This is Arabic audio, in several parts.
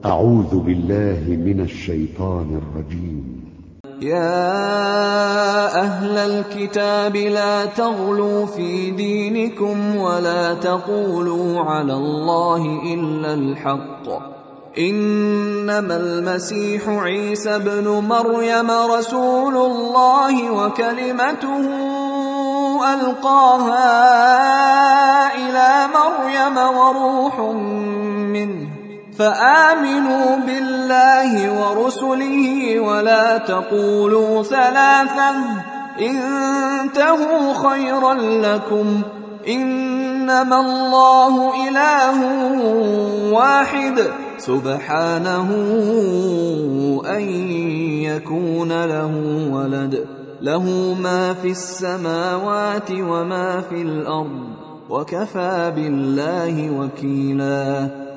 أعوذ بالله من الشيطان الرجيم. يا أهل الكتاب لا تغلوا في دينكم ولا تقولوا على الله إلا الحق. إنما المسيح عيسى ابن مريم رسول الله وكلمته ألقاها إلى مريم وروح فآمنوا بالله ورسله ولا تقولوا ثلاثة انتهوا خيرا لكم إنما الله إله واحد سبحانه أن يكون له ولد له ما في السماوات وما في الأرض وكفى بالله وكيلاً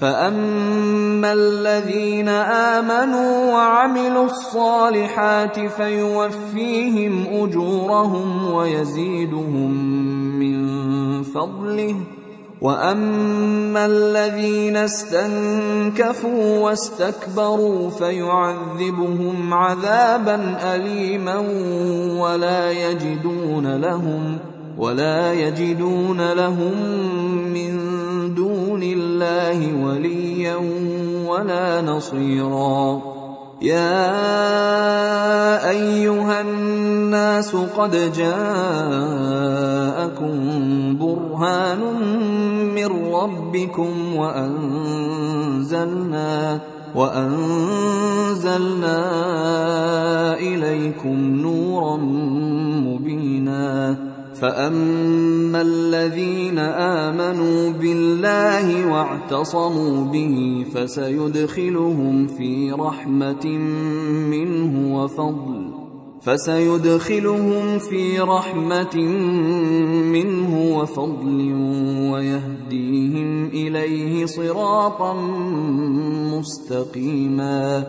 فاما الذين امنوا وعملوا الصالحات فيوفيهم اجورهم ويزيدهم من فضله واما الذين استنكفوا واستكبروا فيعذبهم عذابا اليما ولا يجدون لهم ولا يجدون لهم من ولا نصيرا. يا أيها الناس قد جاءكم برهان من ربكم وأنزلنا وأنزلنا إليكم نورا فاما الذين امنوا بالله واعتصموا به فسيدخلهم في رحمه منه وفضل فسيدخلهم في رحمة منه وفضل ويهديهم إليه صراطا مستقيما